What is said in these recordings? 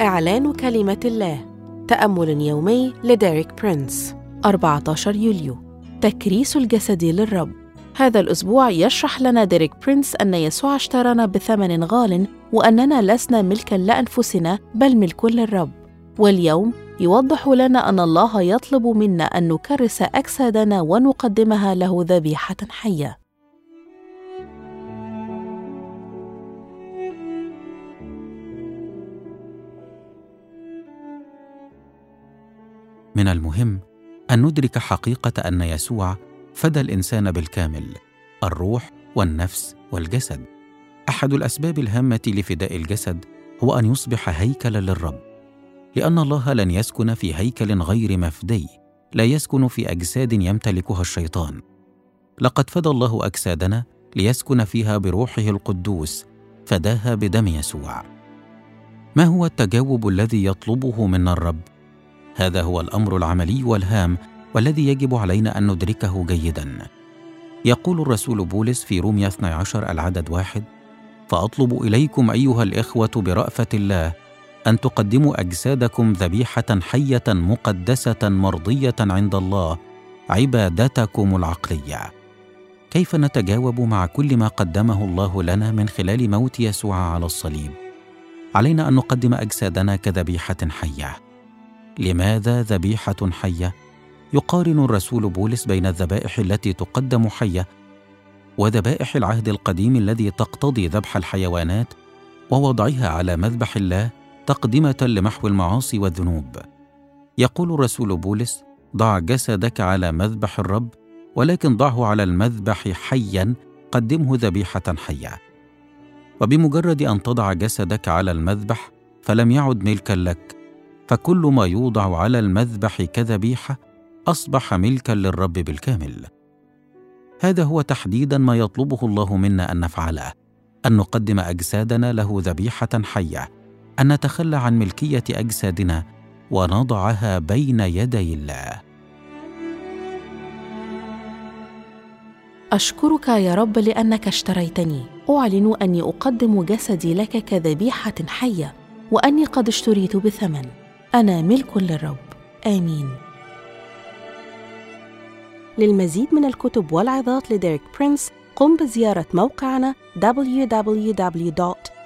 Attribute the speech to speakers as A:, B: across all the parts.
A: إعلان كلمة الله. تأمل يومي لديريك برينس. 14 يوليو. تكريس الجسد للرب. هذا الأسبوع يشرح لنا ديريك برينس أن يسوع اشترانا بثمن غال وأننا لسنا ملكا لأنفسنا بل ملك للرب. واليوم يوضح لنا أن الله يطلب منا أن نكرس أجسادنا ونقدمها له ذبيحة حية.
B: من المهم أن ندرك حقيقة أن يسوع فدى الإنسان بالكامل الروح والنفس والجسد. أحد الأسباب الهامة لفداء الجسد هو أن يصبح هيكلا للرب. لأن الله لن يسكن في هيكل غير مفدي لا يسكن في أجساد يمتلكها الشيطان. لقد فدى الله أجسادنا ليسكن فيها بروحه القدوس فداها بدم يسوع. ما هو التجاوب الذي يطلبه منا الرب؟ هذا هو الأمر العملي والهام والذي يجب علينا أن ندركه جيدا. يقول الرسول بولس في روميا 12 العدد واحد فأطلب إليكم أيها الإخوة برأفة الله أن تقدموا أجسادكم ذبيحة حية مقدسة مرضية عند الله عبادتكم العقلية. كيف نتجاوب مع كل ما قدمه الله لنا من خلال موت يسوع على الصليب؟ علينا أن نقدم أجسادنا كذبيحة حية. لماذا ذبيحة حية؟ يقارن الرسول بولس بين الذبائح التي تقدم حية وذبائح العهد القديم الذي تقتضي ذبح الحيوانات ووضعها على مذبح الله؟ تقدمة لمحو المعاصي والذنوب. يقول الرسول بولس ضع جسدك على مذبح الرب ولكن ضعه على المذبح حيا قدمه ذبيحة حية. وبمجرد أن تضع جسدك على المذبح فلم يعد ملكا لك فكل ما يوضع على المذبح كذبيحة أصبح ملكا للرب بالكامل. هذا هو تحديدا ما يطلبه الله منا أن نفعله أن نقدم أجسادنا له ذبيحة حية. أن نتخلى عن ملكية أجسادنا ونضعها بين يدي الله.
A: أشكرك يا رب لأنك اشتريتني. أعلن أني أقدم جسدي لك كذبيحة حية وأني قد اشتريت بثمن. أنا ملك للرب. آمين. للمزيد من الكتب والعظات لديريك برينس قم بزيارة موقعنا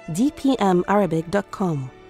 A: dpmarabic.com.